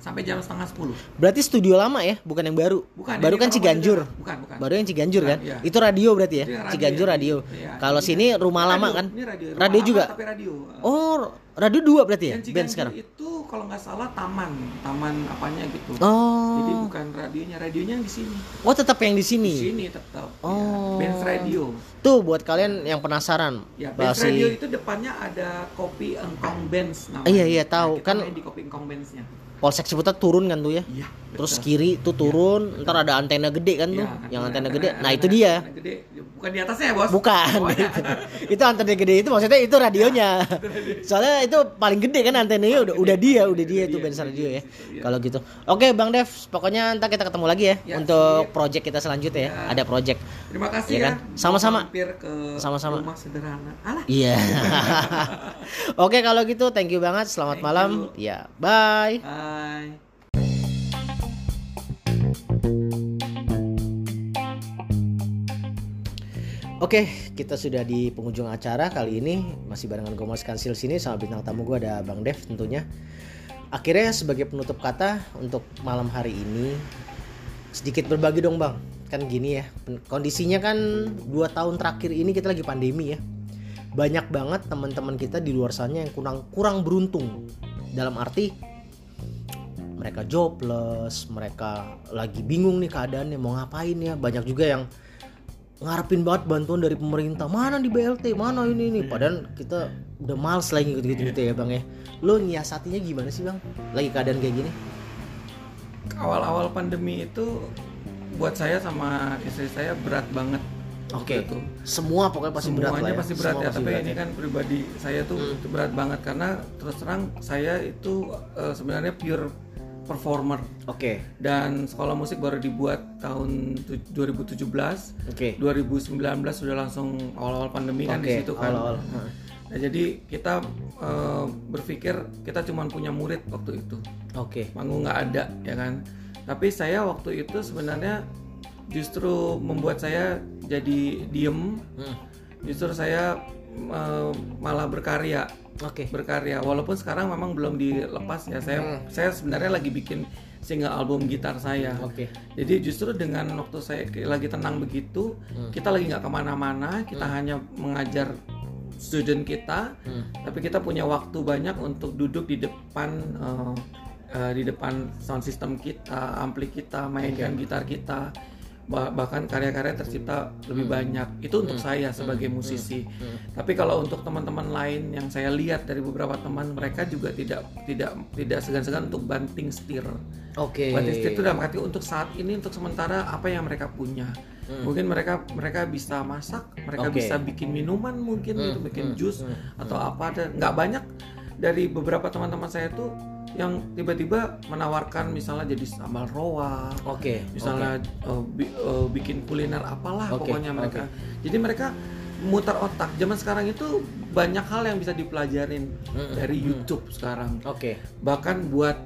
sampai jam setengah sepuluh. berarti studio lama ya, bukan yang baru. Bukan. baru kan Ciganjur. Bukan, bukan. Baru yang Ciganjur Bukan, kan? iya. Itu radio berarti ya? Yang radio Ciganjur radio. Iya, Kalau ini- sini rumah lama Radio, kan? Ini radio. Rumah Radio lama, juga. Tapi radio. Oh, radio dua berarti ya? Yang Band sekarang. itu kalau nggak salah taman, taman apanya gitu. Oh. Jadi bukan radionya, radionya yang di sini. Oh, tetap yang di Di sini. sini tetap. Oh. Ya. Benz Radio. Tuh buat kalian yang penasaran. Ya, Benz Masih- Radio itu depannya ada kopi Engkong namanya. Iya, iya, tahu. kita Kan- di kopi Engkong Benz-nya. Polsek Ciputat turun kan tuh ya? Iya. Terus betul. kiri tuh turun, ntar ada antena gede kan tuh, Iya, yang antena antena- gede. antena- Nah itu dia. gede. Bukan di atasnya ya, Bos? Bukan. Bawahnya. itu. (laughs) itu antena gede itu maksudnya itu radionya. Soalnya itu paling gede kan antenanya udah udah dia, udah dia itu Iya, band radio ya. Iya. Kalau gitu. Oke, Bang Dev, pokoknya ntar kita ketemu lagi ya, Ya, untuk project kita selanjutnya ya. Ya. Ada project. Terima kasih Iya ya. kan? Sama-sama. Sama-sama. rumah sederhana. Alah. Iya. (laughs) Oke, kalau gitu thank you banget. Selamat malam. Ya, bye. Bye. Oke, kita sudah di penghujung acara kali ini masih barengan Gomas Kansil sini sama bintang tamu gue ada Bang Dev tentunya. Akhirnya sebagai penutup kata untuk malam hari ini sedikit berbagi dong Bang. Kan gini ya, kondisinya kan dua tahun terakhir ini kita lagi pandemi ya. Banyak banget teman-teman kita di luar sana yang kurang kurang beruntung. Dalam arti mereka jobless, mereka lagi bingung nih keadaannya mau ngapain ya. Banyak juga yang ngarepin banget bantuan dari pemerintah. Mana di BLT mana ini ini? Padahal kita udah males lagi gitu gitu gitu ya bang ya. Lo nyiasatinya gimana sih bang? Lagi keadaan kayak gini? Awal-awal pandemi itu buat saya sama istri saya berat banget. oke. Itu. semua pokoknya pasti berat Semuanya lah ya. pasti berat Semua ya, pasti tapi berat. ini ya. kan pribadi saya tuh Hmm. berat banget karena terus terang saya itu eh, sebenarnya pure performer Oke. dan sekolah musik baru dibuat tahun tu- 2017 Oke. 2019 sudah langsung awal-awal pandemi kan di situ kan awal-awal. Nah jadi kita eh, berpikir kita cuma punya murid waktu itu Oke. panggung nggak ada ya kan tapi saya waktu itu sebenarnya justru membuat saya jadi diem Hmm. justru saya eh, malah berkarya. Oke. berkarya. Walaupun sekarang memang belum dilepas ya. Saya saya sebenarnya lagi bikin single album gitar saya. Oke. jadi justru dengan waktu saya lagi tenang begitu kita lagi nggak ke mana-mana kita hanya mengajar student kita Hmm. tapi kita punya waktu banyak untuk duduk di depan eh, di depan sound system kita ampli kita mainkan gitar kita bahkan karya-karya tercipta lebih banyak. Itu untuk saya sebagai musisi. Tapi kalau untuk teman-teman lain yang saya lihat dari beberapa teman mereka juga tidak tidak tidak segan-segan untuk banting setir. Oke. banting setir itu dalam arti untuk saat ini untuk sementara apa yang mereka punya. Mungkin mereka mereka bisa masak mereka Oke. bisa bikin minuman mungkin gitu bikin jus atau apa. Ada nggak banyak. Dari beberapa teman-teman saya tuh yang tiba-tiba menawarkan misalnya jadi sambal roa Oke. misalnya eh, bi- eh, bikin kuliner apalah Oke, pokoknya mereka. Jadi mereka mutar otak. Zaman sekarang itu banyak hal yang bisa dipelajarin dari YouTube sekarang. Oke. bahkan buat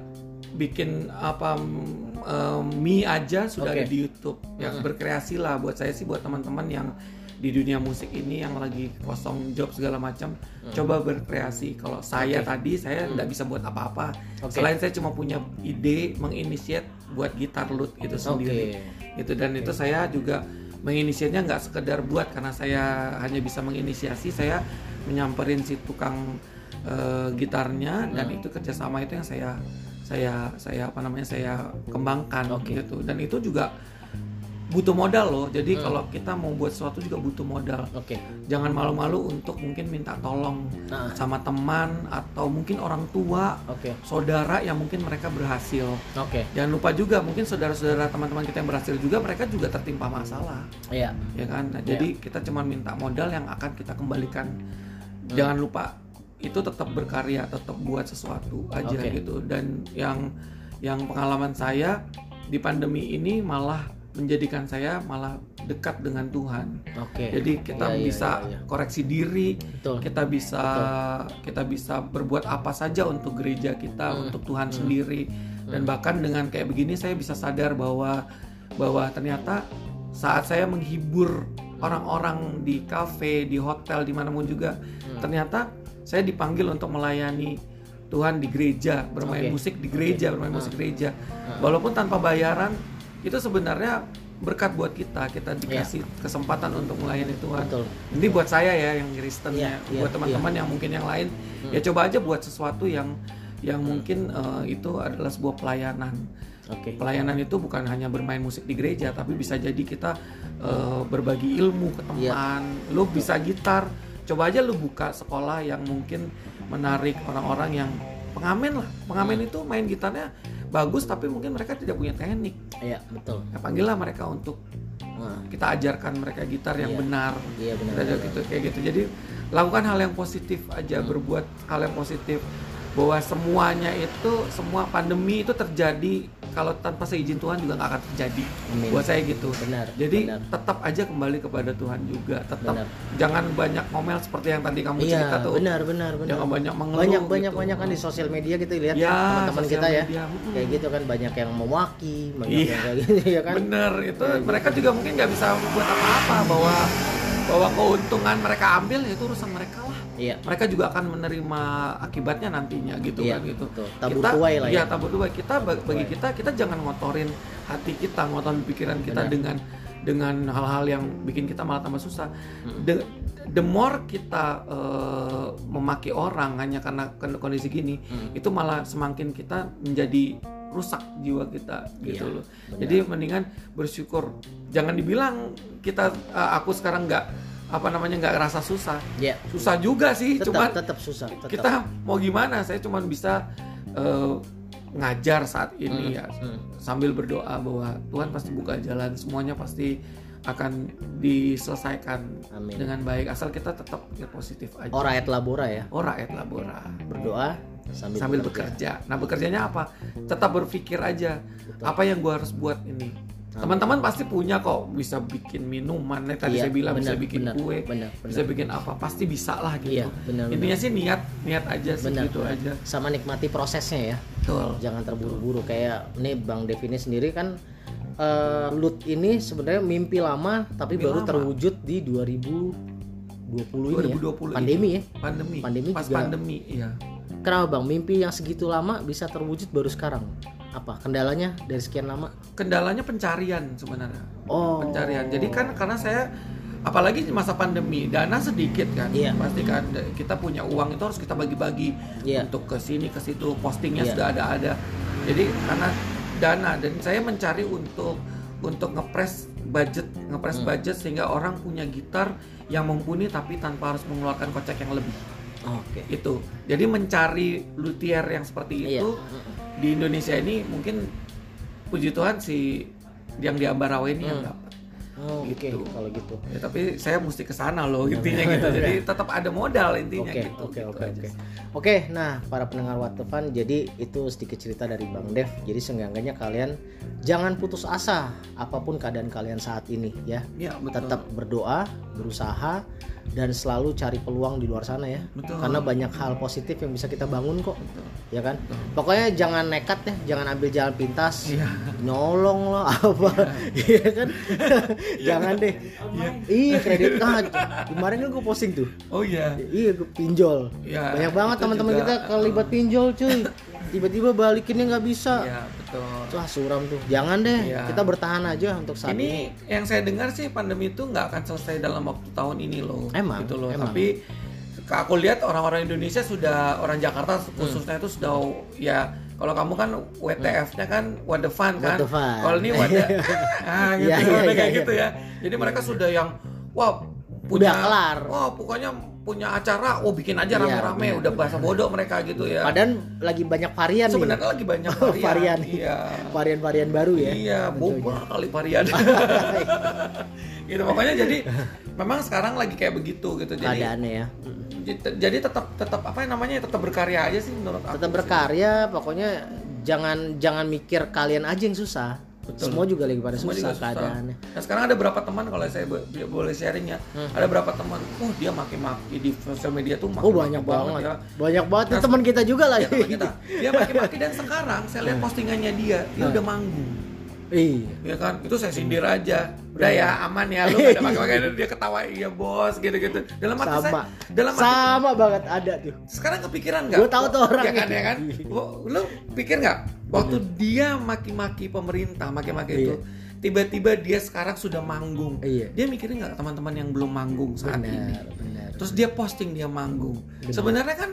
bikin apa mm, eh, mie aja sudah Oke. ada di YouTube. Ya berkreasi lah. Buat saya sih buat teman-teman yang di dunia musik ini yang lagi kosong job segala macam coba berkreasi. Kalau saya tadi saya nggak bisa buat apa-apa. Oke. selain saya cuma punya ide menginisiat buat gitar lute itu sendiri. Itu dan itu saya juga menginisiatnya nggak sekedar buat karena saya hanya bisa menginisiasi saya menyamperin si tukang eh, gitarnya dan itu kerjasama itu yang saya saya saya apa namanya saya kembangkan gitu. Dan itu juga butuh modal loh jadi kalau kita mau buat sesuatu juga butuh modal Oke. jangan malu-malu untuk mungkin minta tolong Nah. sama teman atau mungkin orang tua Oke. saudara yang mungkin mereka berhasil Oke. jangan lupa juga mungkin saudara-saudara teman-teman kita yang berhasil juga mereka juga tertimpa masalah Iya. ya kan Nah, jadi kita cuma minta modal yang akan kita kembalikan jangan lupa itu tetap berkarya tetap buat sesuatu aja Oke. gitu dan yang yang pengalaman saya di pandemi ini malah menjadikan saya malah dekat dengan Tuhan Oke. jadi kita iya, bisa iya, iya. koreksi diri Betul. kita bisa kita bisa berbuat apa saja untuk gereja kita Hmm. untuk Tuhan sendiri dan bahkan dengan kayak begini saya bisa sadar bahwa bahwa ternyata saat saya menghibur orang-orang di kafe di hotel di mana pun juga Hmm. ternyata saya dipanggil untuk melayani Tuhan di gereja bermain Oke. musik di gereja bermain musik gereja walaupun tanpa bayaran itu sebenarnya berkat buat kita kita dikasih kesempatan untuk melayani Tuhan Betul. ini buat saya ya yang Kristen Iya, ya, iya, buat teman-teman yang mungkin yang lain ya coba aja buat sesuatu yang yang mungkin eh, itu adalah sebuah pelayanan. Oke. Pelayanan itu bukan hanya bermain musik di gereja, tapi bisa jadi kita eh, berbagi ilmu ke Iya. teman. Lu bisa gitar, coba aja lu buka sekolah yang mungkin menarik orang-orang yang pengamen lah. Pengamen Hmm. itu main gitarnya bagus, tapi mungkin mereka tidak punya teknik. Iya, betul. Ya, panggillah mereka untuk Nah, kita ajarkan mereka gitar yang Iya. benar. iya benar. Kita aja gitu kayak gitu. Jadi lakukan hal yang positif aja, Hmm. berbuat hal yang positif. Bahwa semuanya itu semua pandemi itu terjadi kalau tanpa seizin Tuhan juga nggak akan terjadi. Amin. Buat saya gitu. Benar, Jadi benar. tetap aja kembali kepada Tuhan juga. Tetap Benar. jangan banyak ngomel seperti yang tadi kamu Iya, cerita tuh. benar benar benar. Jangan banyak mengeluh. banyak banyak gitu. banyak kan di sosial media kita lihat Ya, teman-teman kita ya media, mm-mm. kayak gitu kan banyak yang memaki banyak Iya. yang kayak gitu ya kan Bener itu mereka juga mungkin nggak bisa buat apa-apa bahwa bahwa keuntungan mereka ambil ya itu urusan mereka. Iya mereka juga akan menerima akibatnya nantinya gitu Iya, kan gitu. betul. Tabur kita, tuai lah ya. Iya, tabur tuai. Kita ba- bagi kita kita jangan ngotorin hati kita, ngotorin pikiran kita Benar. dengan dengan hal-hal yang bikin kita malah tambah susah. The, the more kita eh, memaki orang hanya karena kon- kondisi gini, itu malah semakin kita menjadi rusak jiwa kita gitu Iya, loh. Jadi mendingan bersyukur. Jangan dibilang kita eh, aku sekarang nggak apa namanya nggak rasa susah. iya Susah juga sih, tetap cuman tetap susah tetap kita mau gimana saya cuma bisa eh, ngajar saat ini ya hmm. sambil berdoa bahwa Tuhan pasti buka jalan semuanya pasti akan diselesaikan Amin. dengan baik asal kita tetap ya, positif aja. Ora et labora ya. Ora et labora. Berdoa sambil, Sambil bekerja. bekerja. Nah, bekerjanya apa? Tetap berpikir aja apa yang gua harus buat ini. Teman-teman pasti punya kok bisa bikin minuman, ya, tadi Iya, saya bilang bisa benar, bikin benar, kue, benar, bisa bikin apa, pasti bisa lah gitu. Iya, benar, Intinya sih niat, niat aja sih Benar. gitu aja. Sama nikmati prosesnya ya. Betul. Jangan terburu-buru kayak nih Bang Dev ini sendiri kan eh, Lut ini sebenarnya mimpi lama tapi Mimpi baru lama. terwujud di 2020 ini ya. 2020 Pandemi ini. ya. Pandemi. Pandemi Pas juga- pandemi, iya. Kenapa Bang? Mimpi yang segitu lama bisa terwujud baru sekarang. Apa kendalanya dari sekian lama? Kendalanya pencarian sebenarnya. Oh. Pencarian. Jadi kan karena saya apalagi di masa pandemi, dana sedikit kan. Iya. Pasti kan kita punya uang itu harus kita bagi-bagi Iya. untuk ke sini ke situ, postingnya Iya. sudah ada-ada. Jadi karena dana dan saya mencari untuk untuk ngepres budget, ngepres Hmm. budget sehingga orang punya gitar yang mumpuni tapi tanpa harus mengeluarkan kocek yang lebih. Oke. Itu. Jadi mencari luthier yang seperti Iya. itu di Indonesia ini mungkin puji Tuhan si yang di Ambarawa ini yang Hmm. dapat. Oh, oke Gitu. kalau gitu. Ya, tapi saya mesti ke sana loh intinya gitu. Jadi tetap ada modal intinya Oke, gitu. oke, Gitu oke, oke. Oke, nah para pendengar What the Fun, jadi itu sedikit cerita dari Bang Dev. Jadi seenggaknya kalian jangan putus asa apa pun keadaan kalian saat ini ya. Ya, betul. Tetap berdoa, berusaha dan selalu cari peluang di luar sana ya. Betul. Karena banyak hal positif yang bisa kita bangun kok. Betul. Ya kan? Pokoknya jangan nekat ya, jangan ambil jalan pintas. Iya. Nyolong lah (laughs) apa. Iya kan? (laughs) jangan deh. Iya, kredit card. Kemarin kan gue posting tuh. Oh iya. Iya, gue pinjol. Ya, Banyak banget teman-teman kita kelibat pinjol, cuy. (laughs) Tiba-tiba balikinnya nggak bisa. Iya, betul. Wah, suram tuh. Jangan deh. Iya. Kita bertahan aja untuk saat ini. Ini yang saya dengar sih pandemi itu nggak akan selesai dalam waktu tahun ini loh. Emang, gitu loh. emang. Tapi aku lihat orang-orang Indonesia sudah orang Jakarta Hmm. khususnya itu sudah ya kalau kamu kan WTF-nya kan what the fun What kan. the fun. Kalau ini what the (laughs) (laughs) ah gitu, Iya, iya, udah iya, kayak iya. gitu ya. Jadi mereka sudah yang wah Udah kelar. Wah, pokoknya punya acara, oh bikin aja Iya, rame-rame, benar, udah bahasa bodoh mereka gitu ya. Padahal lagi banyak varian nih. Sebenarnya lagi banyak (laughs) varian. varian. Iya. (laughs) Varian-varian baru ya. Iya, boba kali varian. (laughs) gitu pokoknya jadi memang sekarang lagi kayak begitu gitu. Jadi Keadaannya ya. jadi tetap tetap apa namanya tetap berkarya aja sih menurut aku. Tetap sih. berkarya, pokoknya jangan jangan mikir kalian aja yang susah. Semua juga lagi pada Semua susah keadaannya. Nah sekarang ada berapa teman kalau saya bo- boleh sharing ya, Hmm. ada berapa teman, oh dia maki-maki di sosial media tuh maki Oh banyak banget, ya. banyak banget Nah, teman kita juga Ya, lagi. teman kita, dia maki-maki dan sekarang saya lihat postingannya dia, dia Hmm. udah manggung. Iya. ya kan? Itu saya sindir aja. Udah ya aman ya. Lu (laughs) ada pakai dia ketawa iya bos gitu gitu dalam hati Sama. saya dalam hati Sama banget ada tuh. sekarang kepikiran nggak? Gua tahu tuh orang ya kan ya kan? Lu pikir nggak? Waktu dia maki-maki pemerintah maki-maki itu tiba-tiba dia sekarang sudah manggung. Iya. dia mikirin nggak teman-teman yang belum manggung saat ini? Benar, benar. terus dia posting dia manggung. Sebenarnya kan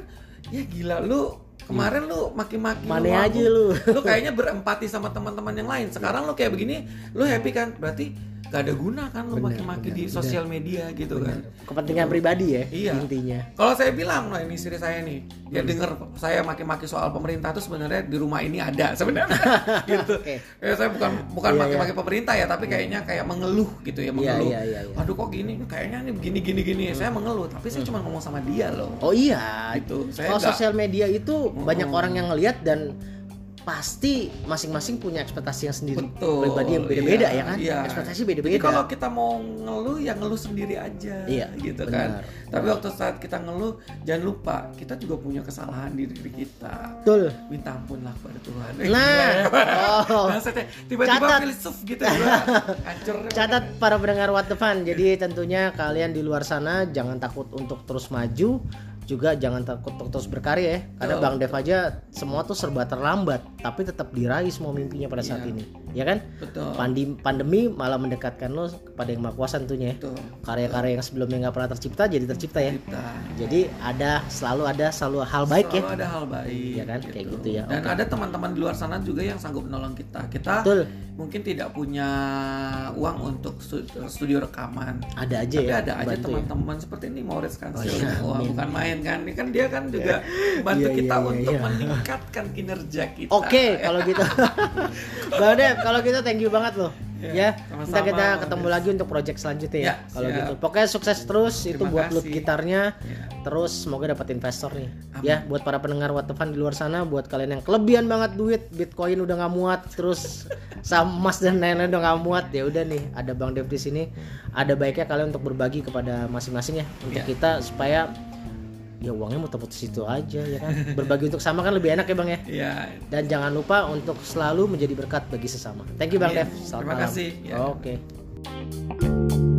ya gila lu kemarin lu maki-maki lu Mana aja lu. lu kayaknya berempati sama teman-teman yang lain. Sekarang lu kayak begini lu happy kan? Berarti gak ada guna kan lu Benar, maki-maki di sosial media gitu kan. Kepentingan pribadi ya Iya. intinya. kalau saya bilang nah ini istri saya nih ya denger saya maki-maki soal pemerintah tuh sebenarnya di rumah ini ada sebenarnya. (laughs) Gitu. Oke. ya saya bukan bukan Iya, maki-maki pemerintah ya tapi kayaknya kayak mengeluh gitu ya Iya, mengeluh. Iya, iya, iya. aduh kok gini? Kayaknya nih begini gini gini. Saya mengeluh tapi saya cuma ngomong sama dia loh. Oh iya. Gitu, saya Kalau sosial media itu banyak orang yang ngelihat dan pasti masing-masing punya ekspektasi yang sendiri Betul. pribadi yang beda-beda iya, ya kan iya. ekspektasi Jadi beda-beda kalau kita mau ngeluh ya ngeluh sendiri aja Iya, gitu benar. kan. Tapi waktu saat kita ngeluh jangan lupa kita juga punya kesalahan di diri kita. betul Minta ampun lah kepada Tuhan. Nah, oh. (laughs) Nah, saya tiba-tiba Catat. filsuf gitu. Hancur. catat para pendengar What the Fun jadi tentunya kalian di luar sana jangan takut untuk terus maju juga jangan takut terus berkarya ya karena Betul. Bang Dev aja semua tuh serba terlambat tapi tetap diraih semua mimpinya pada saat Iya. ini ya kan Betul. Pandi- pandemi malah mendekatkan lo kepada yang maha kuasa tentunya ya Betul. karya-karya yang sebelumnya nggak pernah tercipta jadi tercipta ya jadi ada selalu ada selalu hal baik ya Selalu ada hal baik. Iya kan? Kayak gitu ya, Dan oke. ada teman-teman di luar sana juga yang sanggup menolong kita. Kita betul mungkin tidak punya uang untuk stu- studio rekaman. ada aja Tapi ya ada aja ya. teman-teman seperti ini Maurice Kansil. Oh, iya, Wah, amin. bukan main kan. Ini kan dia kan juga bantu Iya, kita iya, untuk iya. meningkatkan kinerja kita. Oke, kalau gitu. (laughs) Bang Dev, kalau gitu thank you banget loh. ya. Kita kita ketemu lagi untuk project selanjutnya ya. ya kalau gitu. Pokoknya sukses terus Terima itu buat loot gitarnya. Ya. Terus semoga dapat investor nih. Amin. Ya, buat para pendengar What the Fun di luar sana, buat kalian yang kelebihan banget duit, Bitcoin udah nggak muat, terus (laughs) sama emas dan lain-lain udah nggak muat, ya udah nih, ada Bang Dev di sini. Ada baiknya kalian untuk berbagi kepada masing-masing ya untuk ya. kita supaya ya uangnya muter-muter situ aja ya kan? Berbagi untuk sama kan lebih enak ya bang ya? Iya. dan jangan lupa untuk selalu menjadi berkat bagi sesama. Thank you bang Dev. Terima kasih. Ya. oke. okay.